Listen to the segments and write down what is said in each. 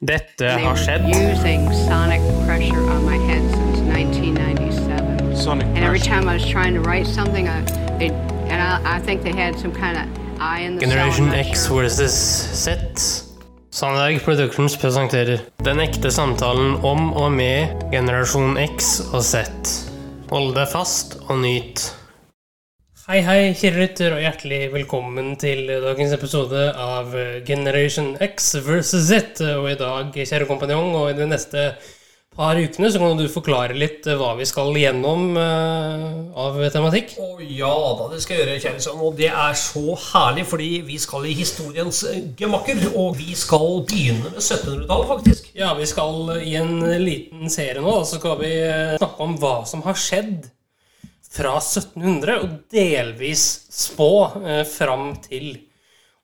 Dette har skjedd. sonic pressure on my head since 1997. Sonic And every time I was trying to write something, I, they, and I, I think they had some kind of eye in the Generation cell. X sure. versus Z. Sandberg Productions presenterer den ekte samtalen om og med generasjon X og Z. Hold deg fast og nyt. Hei, hei, kjære lytter, og hjertelig velkommen til dagens episode av Generation X versus Z. Og i dag, kjære kompanjong, og i de neste par ukene så kan du forklare litt hva vi skal gjennom eh, av tematikk. Å ja da, det skal jeg gjøre, kjære sønn. Og det er så herlig, fordi vi skal i historiens eh, gemakker. Og vi skal begynne med 1700-tallet, faktisk. Ja, vi skal i en liten serie nå, så skal vi eh, snakke om hva som har skjedd fra 1700, og delvis spå eh, fram til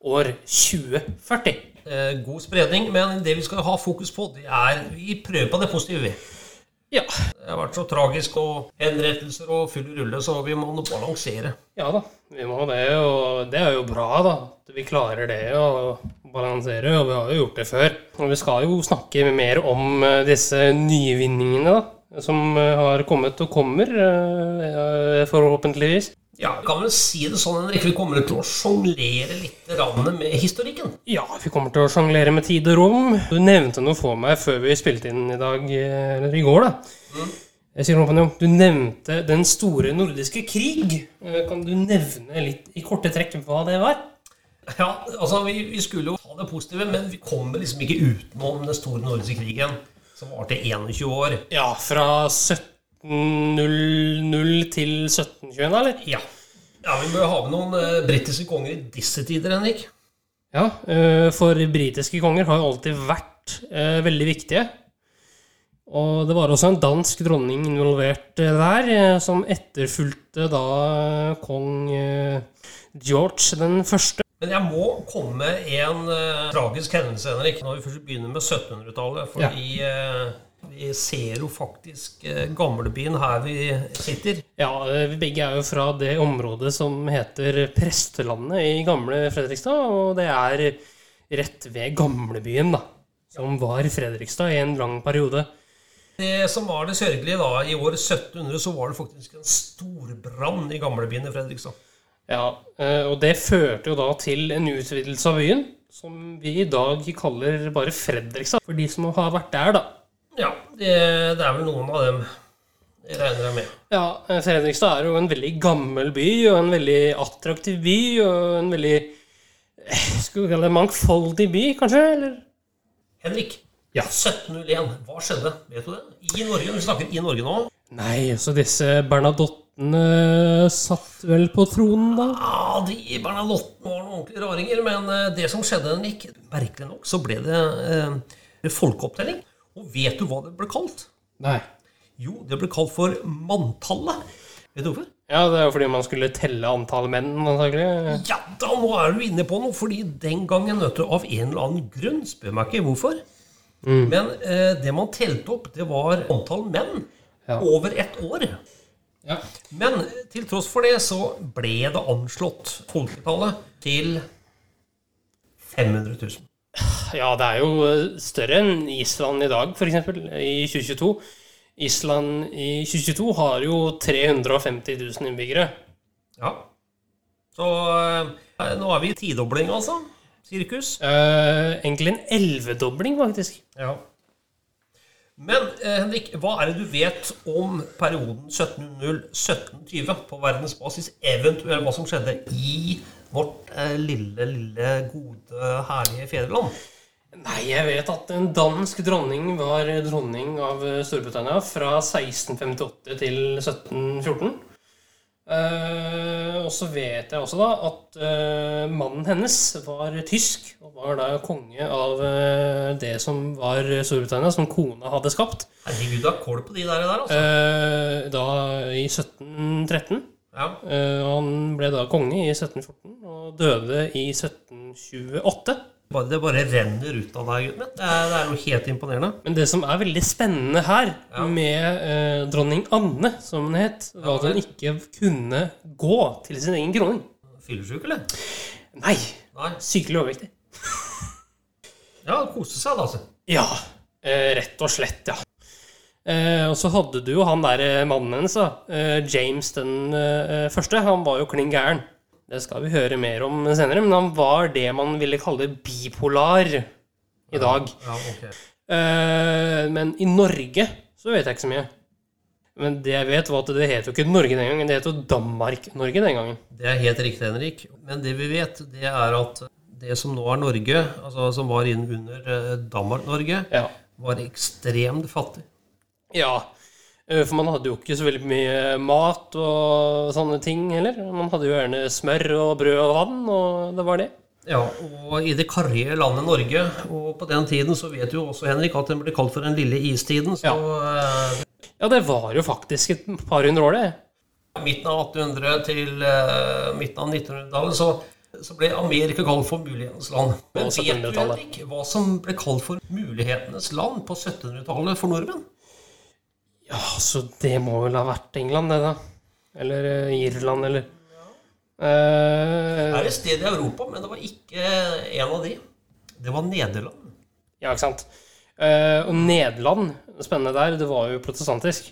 år 2040. Eh, god spredning, men det vi skal ha fokus på, det er Vi prøver på det positive, vi. Ja, Det har vært så tragisk og henrettelser og full rulle, så vi må balansere. ja da, vi må det, og det er jo bra da, at vi klarer det å balansere, og vi har jo gjort det før. Og vi skal jo snakke mer om eh, disse nyvinningene da, som eh, har kommet og kommer, eh, forhåpentligvis. Ja, vi kan vel si det sånn, Henrik. Vi kommer til å sjonglere litt med historikken. Ja, vi kommer til å sjonglere med tid og rom. Du nevnte noe for meg før vi spilte inn i dag, eh, eller i går, da. Jeg sier noe, Du nevnte den store nordiske krig. Eh, Kan du nevne litt i korte trekk hva det var? Ja, altså, vi, vi skulle jo ha det positive, men vi kommer liksom ikke utenom den store nordiske krigen, som varte 21 år. Ja, fra 1700 til 1721, eller? Ja. ja vi må jo ha med noen uh, britiske konger i disse tider, Henrik. Ja, uh, for britiske konger har jo alltid vært uh, veldig viktige. Og det var også en dansk dronning involvert der, som etterfulgte da kong George den første. Men jeg må komme med en uh, tragisk hendelse, Henrik, når vi først begynner med 1700-tallet. Fordi eh, vi ser jo faktisk uh, gamlebyen her vi sitter. Ja, eh, vi begge er jo fra det området som heter Prestelandet i gamle Fredrikstad, og det er rett ved gamlebyen, da. Som var Fredrikstad i en lang periode. Det som var det sørgelige da, i år 1700, så var det faktisk en storbrann i gamlebyen i Fredrikstad. Ja, eh, og det førte jo da til en utvidelse av byen, som vi i dag kaller bare Fredrikstad. For de som har vært der, da. Ja, det, det er vel noen av dem. Det regner jeg med. Ja, eh, Fredrikstad er jo en veldig gammel by, og en veldig attraktiv by, og en veldig Skulle vi kalle det mangfoldig by, kanskje? Eller? Henrik, Ja. 1701, hva skjedde? Vet du det? I Norge, vi snakker i Norge nå. Nei, så disse Bernadottene satt vel på tronen, da? Ja, de Bernadotten var noen ordentlige raringer, men eh, det som skjedde, Henrik Merkelig nok så ble det eh, folkeopptelling. Og vet du hva det ble kalt? Nei. Jo, det ble kalt for manntallet. Vet du hvorfor? Ja, det er jo fordi man skulle telle antall menn, antakelig. Ja da, nå er du inne på noe, fordi den gangen, vet du, av en eller annen grunn, spør meg ikke hvorfor, men eh, det man telte opp, det var antall menn Ja. over ett år. Ja. Men til tross for det så ble det anslått folketallet til 500 000. Ja, det er jo eh, større enn Island i dag, f.eks. i 2022. Island i 2022 har jo 350 000 innbyggere. Ja. Så eh, nå er vi i tidobling, altså. Sirkus. Eh, egentlig en elvedobling, faktisk. Ja. Men eh, Henrik, hva er det du vet om perioden 1700-1720 på verdensbasis? Eventuelt hva som skjedde i vårt eh, lille, lille, gode, herlige fedreland? Nei, jeg vet at en dansk dronning var dronning av eh, Storbritannia fra 1658 til 1714. Eh, og så vet jeg også da at eh, mannen hennes var tysk, og var da konge av eh, det som var Storbritannia, som kona hadde skapt. Herregud, du har kål på de der, der altså. Da i 1713. Ja. Han ble da konge i 1714 og døde i 1728. Bare, det bare renner ut av deg, gutten min. Det er, det er jo helt imponerende. Men det som er veldig spennende her, Ja. med eh, dronning Anne, som hun het, var at hun ikke kunne gå til sin egen kroning. Fyllesyk, eller? Nei, Nei. sykelig overvektig. Ja, kose seg, da. altså. Ja, eh, rett og slett, ja. Eh, og så hadde du jo han der eh, mannen hennes, da. Eh, James den eh, første. Han var jo klin gæren. Det skal vi høre mer om senere, men han var det man ville kalle bipolar i dag. Ja, ok. Eh, men i Norge så vet jeg ikke så mye. Men det jeg vet, var at det het jo ikke Norge den gangen, det het jo Danmark-Norge den gangen. Det er helt riktig, Henrik. Men det vi vet, det er at det som nå er Norge, altså som var inn under eh, Danmark-Norge, Ja. var ekstremt fattig. ja. Eh, For man hadde jo ikke så veldig mye mat og sånne ting heller. Man hadde jo gjerne smør og brød og vann, og det var det. Ja, og i det karrige landet Norge, og på den tiden så vet jo også, Henrik, at den ble kalt for den lille istiden, så ja. Ja, det var jo faktisk et par hundre år, det. midten av 1800 til eh, midten av 1900-tallet så, så ble Amerika kalt for mulighetens land. Men vet du, 1700-tallet. Henrik, hva som ble kalt for mulighetenes land på 1700-tallet for nordmenn? Ja, så det må vel ha vært England, det, da. Eller uh, Irland, eller Det Eh, er et sted i Europa, men det var ikke en av de. Det var Nederland. Ja, ikke sant. Uh, og Nederland, det spennende der, det var jo protestantisk.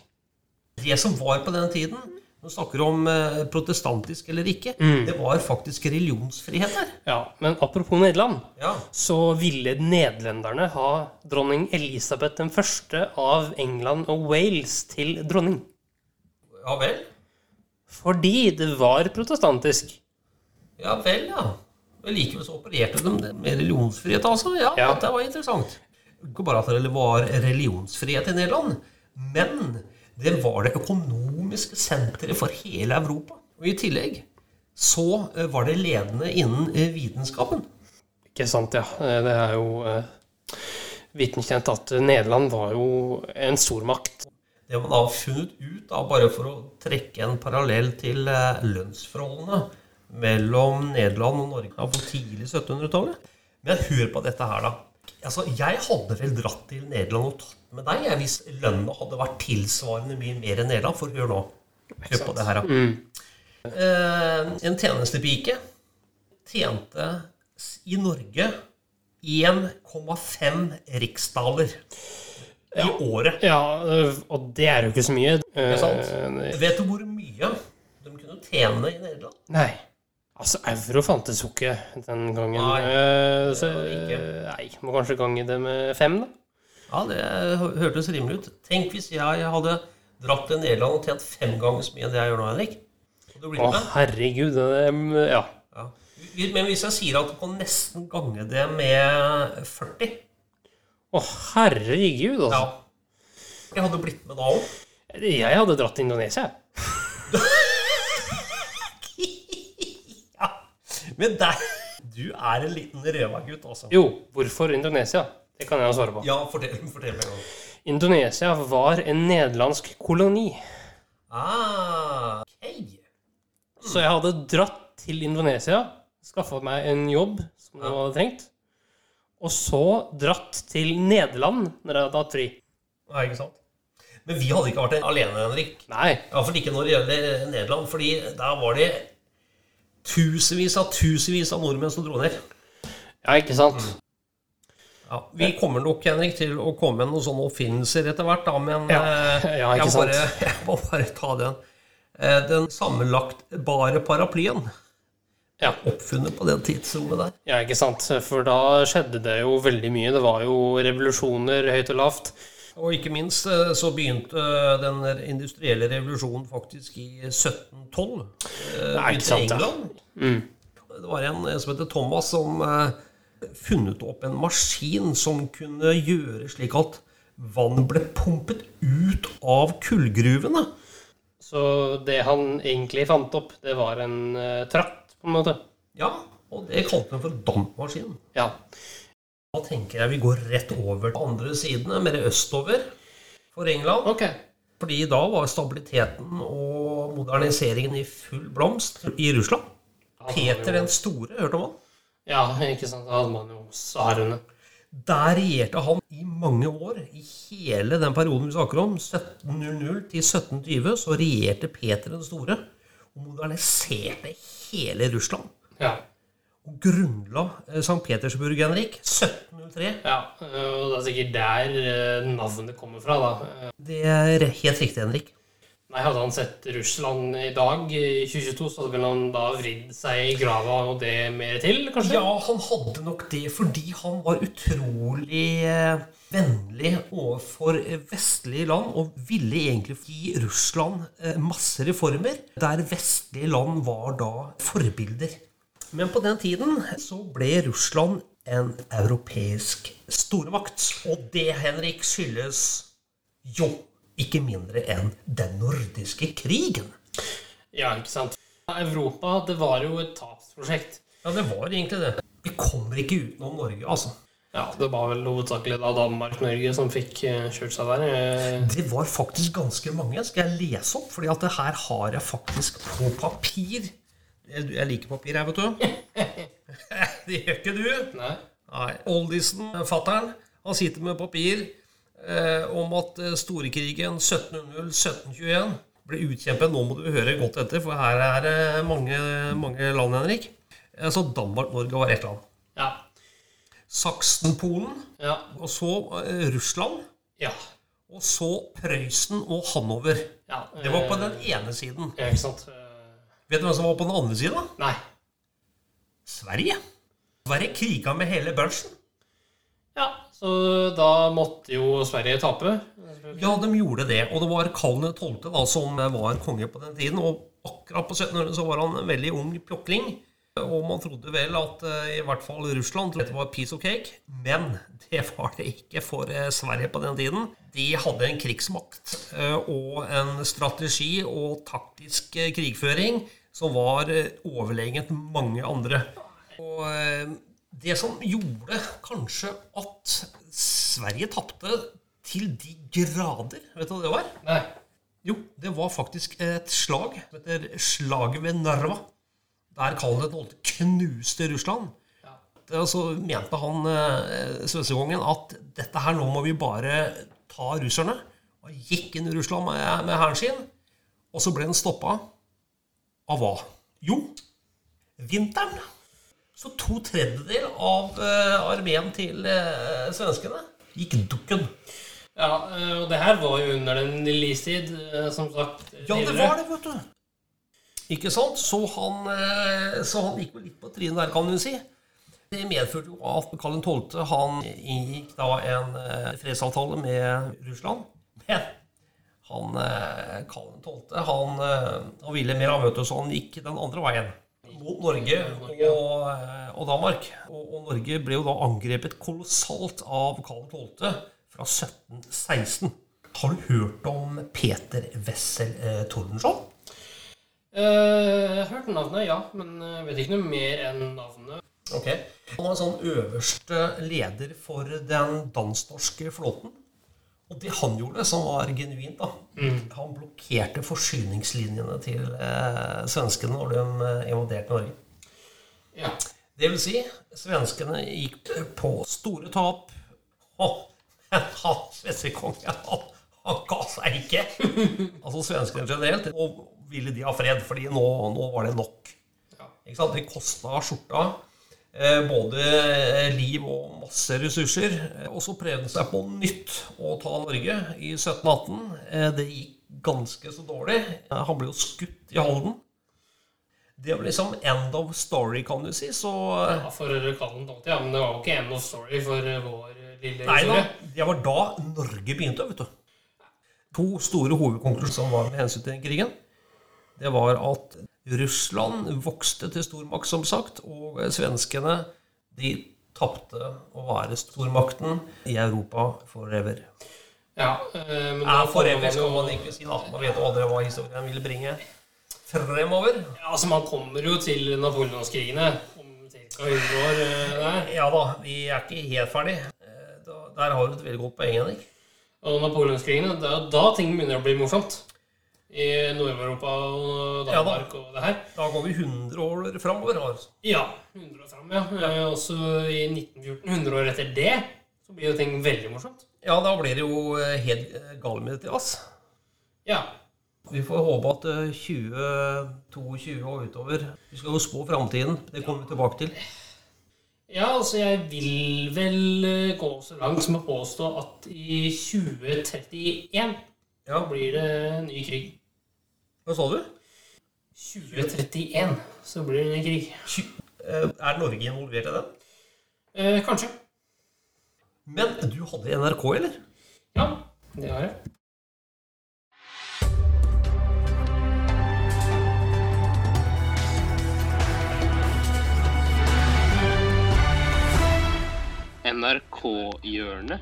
Det som var på den tiden, når vi snakker om eh, protestantisk eller ikke, det var faktisk religionsfrihet der. Ja, Men apropos Nederland, Ja. så ville nederlenderne ha dronning Elisabeth den første av England og Wales til dronning. ja vel. Fordi det var protestantisk. Ja vel, ja. Men likevel så opererte de med religionsfrihet, altså. Ja, Ja. det var interessant. Ikke bare at det var religionsfrihet i Nederland, men det var det økonomiske senteret for hele Europa. Og i tillegg så eh, var det ledende innen eh, vitenskapen. Ikke sant, ja. Eh, Det er jo vitenskjent vitenkjent at Nederland var jo en stormakt. Det man har funnet ut, da, bare for å trekke en parallell til lønnsforholdene mellom Nederland og Norge på tidlig 1700-tallet Men hør på dette her, da. Altså, Jeg hadde vel dratt til Nederland og tatt med deg jeg, hvis lønna hadde vært tilsvarende mye mer enn Nederland. For hør nå. Hør på det her, da. Eh, en tjenestepike tjente i Norge 1,5 riksdaler i året. Ja, eh, og det er jo ikke så mye. Ikke sant? Eh, Vet du hvor mye de kunne tjene i Nederland? Nei. Altså, euro fantes jo ikke den gangen. Nei, det så, ikke. nei, må kanskje gange det med fem, da. Ja, det hørtes rimelig ut. Tenk hvis jeg hadde dratt til Nederland og tjent fem ganger så mye enn det jeg gjør nå, Henrik. Å, herregud. Det, ja. Ja. Men hvis jeg sier at du kan nesten gange det med 40 Å, herregud, altså. Ja. Jeg hadde blitt med da òg. Jeg hadde dratt til Indonesia. Ja. Men der Du er en liten røvergutt, altså. Jo, hvorfor Indonesia? Det kan jeg svare på. Ja, fortell, fortell meg en. Indonesia var en nederlandsk koloni. Ah, ok. Så jeg hadde dratt til Indonesia, skaffa meg en jobb som jeg hadde trengt, og så dratt til Nederland når jeg hadde hatt fri. Nei, ikke sant? Men vi hadde ikke vært alene, Henrik. Nei. Iallfall ikke når det gjelder Nederland, fordi der var det tusenvis av tusenvis av nordmenn som dro ned. Ja, ikke sant? Ja, vi kommer nok, Henrik, til å komme med noen sånne oppfinnelser etter hvert, da, men Ja, eh, ja, ikke jeg, bare, jeg må bare ta den. Eh, Den sammenlagtbare paraplyen Ja. oppfunnet på det tidsrommet der. ja, ikke sant? For da skjedde det jo veldig mye. Det var jo revolusjoner høyt og lavt. Og ikke minst eh, så begynte eh, den industrielle revolusjonen faktisk i 1712. eh, sant, ja. England. Det var en som heter Thomas som funnet opp en maskin som kunne gjøre slik at vann ble pumpet ut av kullgruvene. Så det han egentlig fant opp, det var en tratt, på en måte. Ja, og det kalte han for dampmaskinen. Ja. Da tenker jeg vi går rett over til andre sidene, mer østover for England. Ok. Fordi da var stabiliteten og moderniseringen i full blomst i Russland. Peter den store, hørte man? Ja, ikke sant. Da hadde man jo tsarene. Der regjerte han i mange år. I hele den perioden vi snakker om, 1700 til 1720, så regjerte Peter den store og moderniserte hele Russland. Ja. Grunnla eh, St. Petersburg, Henrik. 1703. Ja, og det er sikkert der eh, navnet kommer fra, da. Det er helt riktig, Henrik. Nei, Hadde han sett Russland i dag, i 2022, så hadde han da vridd seg i grava og det mer til, kanskje? Ja, han hadde nok det fordi han var utrolig eh, vennlig overfor vestlige land og ville egentlig gi Russland masse reformer, der vestlige land var da forbilder. Men på den tiden så ble Russland en europeisk stormakt. Og det, Henrik, skyldes jo ikke mindre enn den nordiske krigen. Ja, ikke sant. Europa, det var jo et tapsprosjekt. Ja, det var egentlig det. Vi kommer ikke utenom Norge, altså. Ja, det var vel hovedsakelig da Danmark-Norge som fikk eh, kjørt seg der. Eh, Det var faktisk ganske mange. Skal jeg lese opp? Fordi at det her har jeg faktisk på papir. Jeg jeg liker papir, jeg, vet du. Det gjør ikke du. Nei. Nei. Oldisen, fattern, han sitter med papir eh, om at eh, storekrigen 1700-1721 ble utkjempet. Nå må du høre godt etter, for her er det mange, mange land, Henrik. Eh, Så Danmark-Norge var ett land. Ja. Saksen-Polen, Ja. og så eh, Russland, Ja. og så Prøysen og Hanover. ja. Det var på eh, den ene siden. Ja, ikke sant. Vet du hvem som var på den andre siden? Nei. Sverige. Sverige kriga med hele bunchen. Ja, så da måtte jo Sverige tape. Ja, de gjorde det. Og det var Karl 12. Da, som var konge på den tiden. Og akkurat på 1700 så var han en veldig ung pjokling. Og man trodde vel at eh, i hvert fall Russland trodde det var piece of cake. Men det var det ikke for eh, Sverige på den tiden. De hadde en krigsmakt eh, og en strategi og taktisk krigføring som var eh, overlegent mange andre. Og eh, det som gjorde kanskje at Sverige tapte til de grader Vet du hva det var? Nei. Jo, det var faktisk et slag som heter Slaget ved Narva. Der Karl 12. knuste Russland. Ja. så mente han eh, svenskekongen at dette her nå må vi bare ta russerne. Og gikk inn i Russland med, med hæren sin. Og så ble den stoppa av hva? Jo, vinteren. Så to tredjedeler av eh, armeen til eh, svenskene gikk dukken. Ja, eh, og det her var jo under den istid, som sagt. Ja, det var det, vet du. Ikke sant? Så han, så han gikk vel litt på trynet der, kan du si. Det medførte jo at Karl 12. han inngikk da en fredsavtale med Russland. Men han, eh, Karl 12. Han, eh, han ville mer av, vet så han gikk den andre veien. Mot Norge og, eh, og Danmark. Og, og Norge ble jo da angrepet kolossalt av Karl 12. fra 1716. Har du hørt om Peter Wessel eh, Tordenskjold? Eh, Jeg har hørt navnet, ja, men jeg vet ikke noe mer enn navnet. Ok. Han var en sånn øverste leder for den dansk-norske flåten. Og det han gjorde, som var genuint, da Han blokkerte forsyningslinjene til eh, svenskene når de eh, invaderte Norge. Ja. Det vil si, svenskene gikk på store tap. og han svenskekongen, han, han ga seg ikke. altså svenskene generelt. Og ville de ha fred, fordi nå, nå var det nok. Ikke sant? Det kosta skjorta. Eh, både liv og masse ressurser. Eh, Og så prøvde han seg på nytt å ta Norge i 1718. Eh, det gikk ganske så dårlig. Eh, Han ble jo skutt i Halden. Det var liksom end of story, kan du si. Så eh, Ja, for Kallen ja, men det var jo ikke end of story for eh, vår eh, lille Nei da, det var da Norge begynte, vet du. To store hovedkonklusjoner som var med hensyn til krigen. Det var at Russland vokste til stormakt, som sagt, og svenskene de tapte å være stormakten i Europa forever. Ja, men men Ja, da forever skal man ikke si, da. Man vet aldri hva historien ville bringe fremover. Ja, altså Man kommer jo til napoleonskrigene om ca. 100 år eh, der. Ja da, vi er ikke helt ferdig. Eh, Der har du et veldig godt poeng, Henrik. Og napoleonskrigene, det er da ting begynner å bli morsomt. I Nord-Europa og Ja da. Og det her. Da går vi 100 år framover. Altså. Ja, 100 år fram, ja. ja. Også i 1914, 100 år etter det, så blir jo ting veldig morsomt. Ja, da blir det jo eh, helt eh, gale med det til oss. Ja. Vi får håpe at eh, 2022 og utover Vi skal jo spå framtiden. Det kommer vi tilbake til. Ja, altså jeg vil vel eh, gå så langt som å påstå at i 2031 Ja. blir det ny krig. Hva sa du? 2031 så blir det ny krig. Tju- eh, Er Norge involvert i den? Eh, kanskje. Men du hadde NRK, eller? Ja, det har jeg. NRK-hjørnet.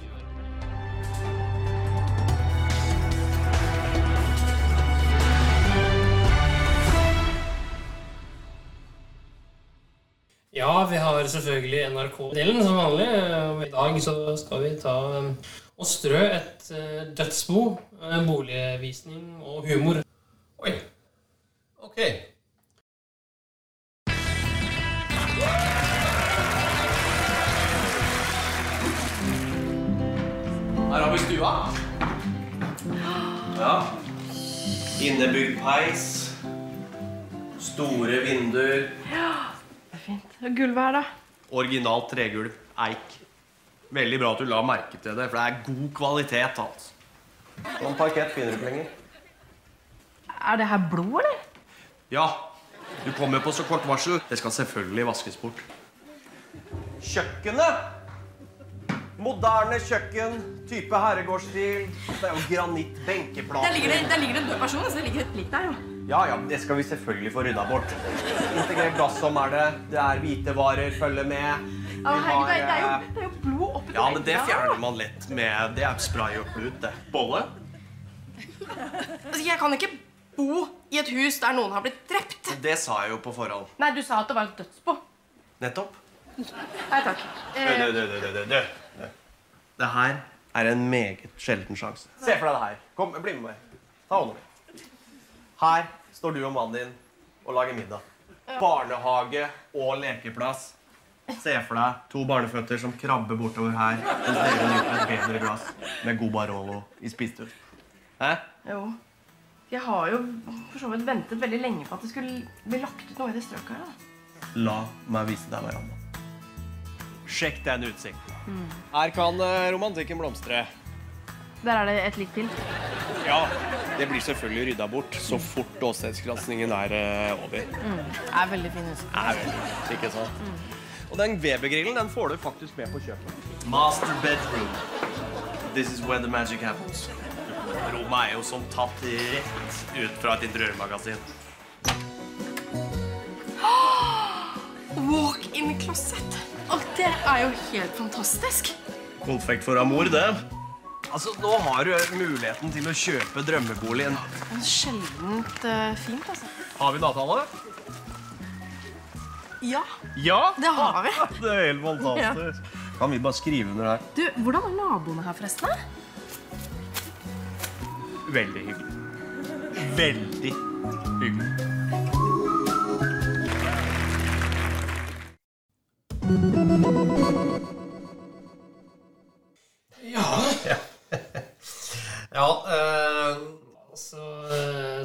Vi har selvfølgelig NRK-delen som vanlig. og I dag så skal vi ta um, og strø et uh, dødsbo, uh, boligvisning og humor. Oi. Ok. Her har vi stua. Ja. Innebygd peis. Store vinduer. Fint. Gulvet her, da? Originalt tregulv. Eik. Veldig bra at du la merke til det, for det er god kvalitet. altså. Sånn parkett finner du ikke lenger. Er det her blod, eller? Ja, du kommer på så kort varsel. Det skal selvfølgelig vaskes bort. Kjøkkenet! Moderne kjøkken, type herregårdsstil. Det er jo granitt, benkeplater Der ligger det, der ligger det en død person. Så det ligger et lik der, jo. Ja, ja, det skal vi selvfølgelig få rydda bort. Integrert gassom er det. Det er hvite varer, følger med. Vi Å, herregud, det, er- jo, eh, det er jo blod oppi Ja, men det fjerner man lett med Det er spray og klut, det. Bolle? Altså, jeg kan ikke bo i et hus der noen har blitt drept. Det sa jeg jo på forhånd. Nei, du sa at det var et dødsbo. Nettopp. Nei takk. Du, Eh, du, du, du, du, du. Det her er en meget sjelden sjanse. Se for deg det her. Kom, bli med meg. Ta hånda mi. Her står du og mannen din og lager middag. Barnehage og lekeplass. Se for deg to barneføtter som krabber bortover her mens dere nyter et bedre glass med god Barolo i spisestuen. Hæ? jo. Jeg har jo for så vidt ventet veldig lenge på at det skulle bli lagt ut noe i det strøket her. da. La meg vise deg verandaen. Sjekk den utsikten. Her kan eh, romantikken blomstre. Der er det et lik til. Ja, det blir selvfølgelig rydda bort så fort åstedsgranskingen er uh, over. Det er veldig fin hus. Er vel, ikke sant? Og den Weber-grillen den får du faktisk med på kjøpet. Master bedroom. This is where the magic happens. Rommet er jo som tatt rett ut fra et interiørmagasin. Walk-in-klosett. Og det er jo helt fantastisk. Konfekt for amor, det. Altså, Nå har du muligheten til å kjøpe drømmeboligen. Sjeldent uh, fint, altså. Har vi dataene? Ja, Ja! det har vi. Det er helt fantastisk. Kan vi bare skrive under her? Du, Hvordan er naboene her, forresten? Veldig hyggelig. Veldig hyggelig.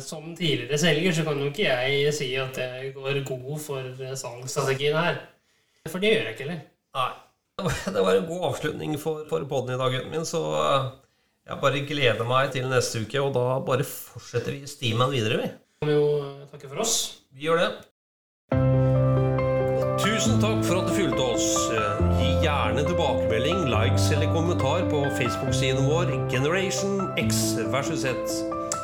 Som tidligere selger så kan jo ikke jeg si at jeg går god for eh, salgsstrategien her. For det gjør jeg ikke heller. nei. Det var en god avslutning for, for podden i dag, gutten min, så eh, jeg bare gleder meg til neste uke, og da bare fortsetter vi stimen videre, vi. Vi kan jo eh, takke for oss. Vi gjør det. Tusen takk for at du fulgte oss. Eh, Gi gjerne tilbakemelding, likes eller kommentar på Facebook-siden vår Generation X versus Z.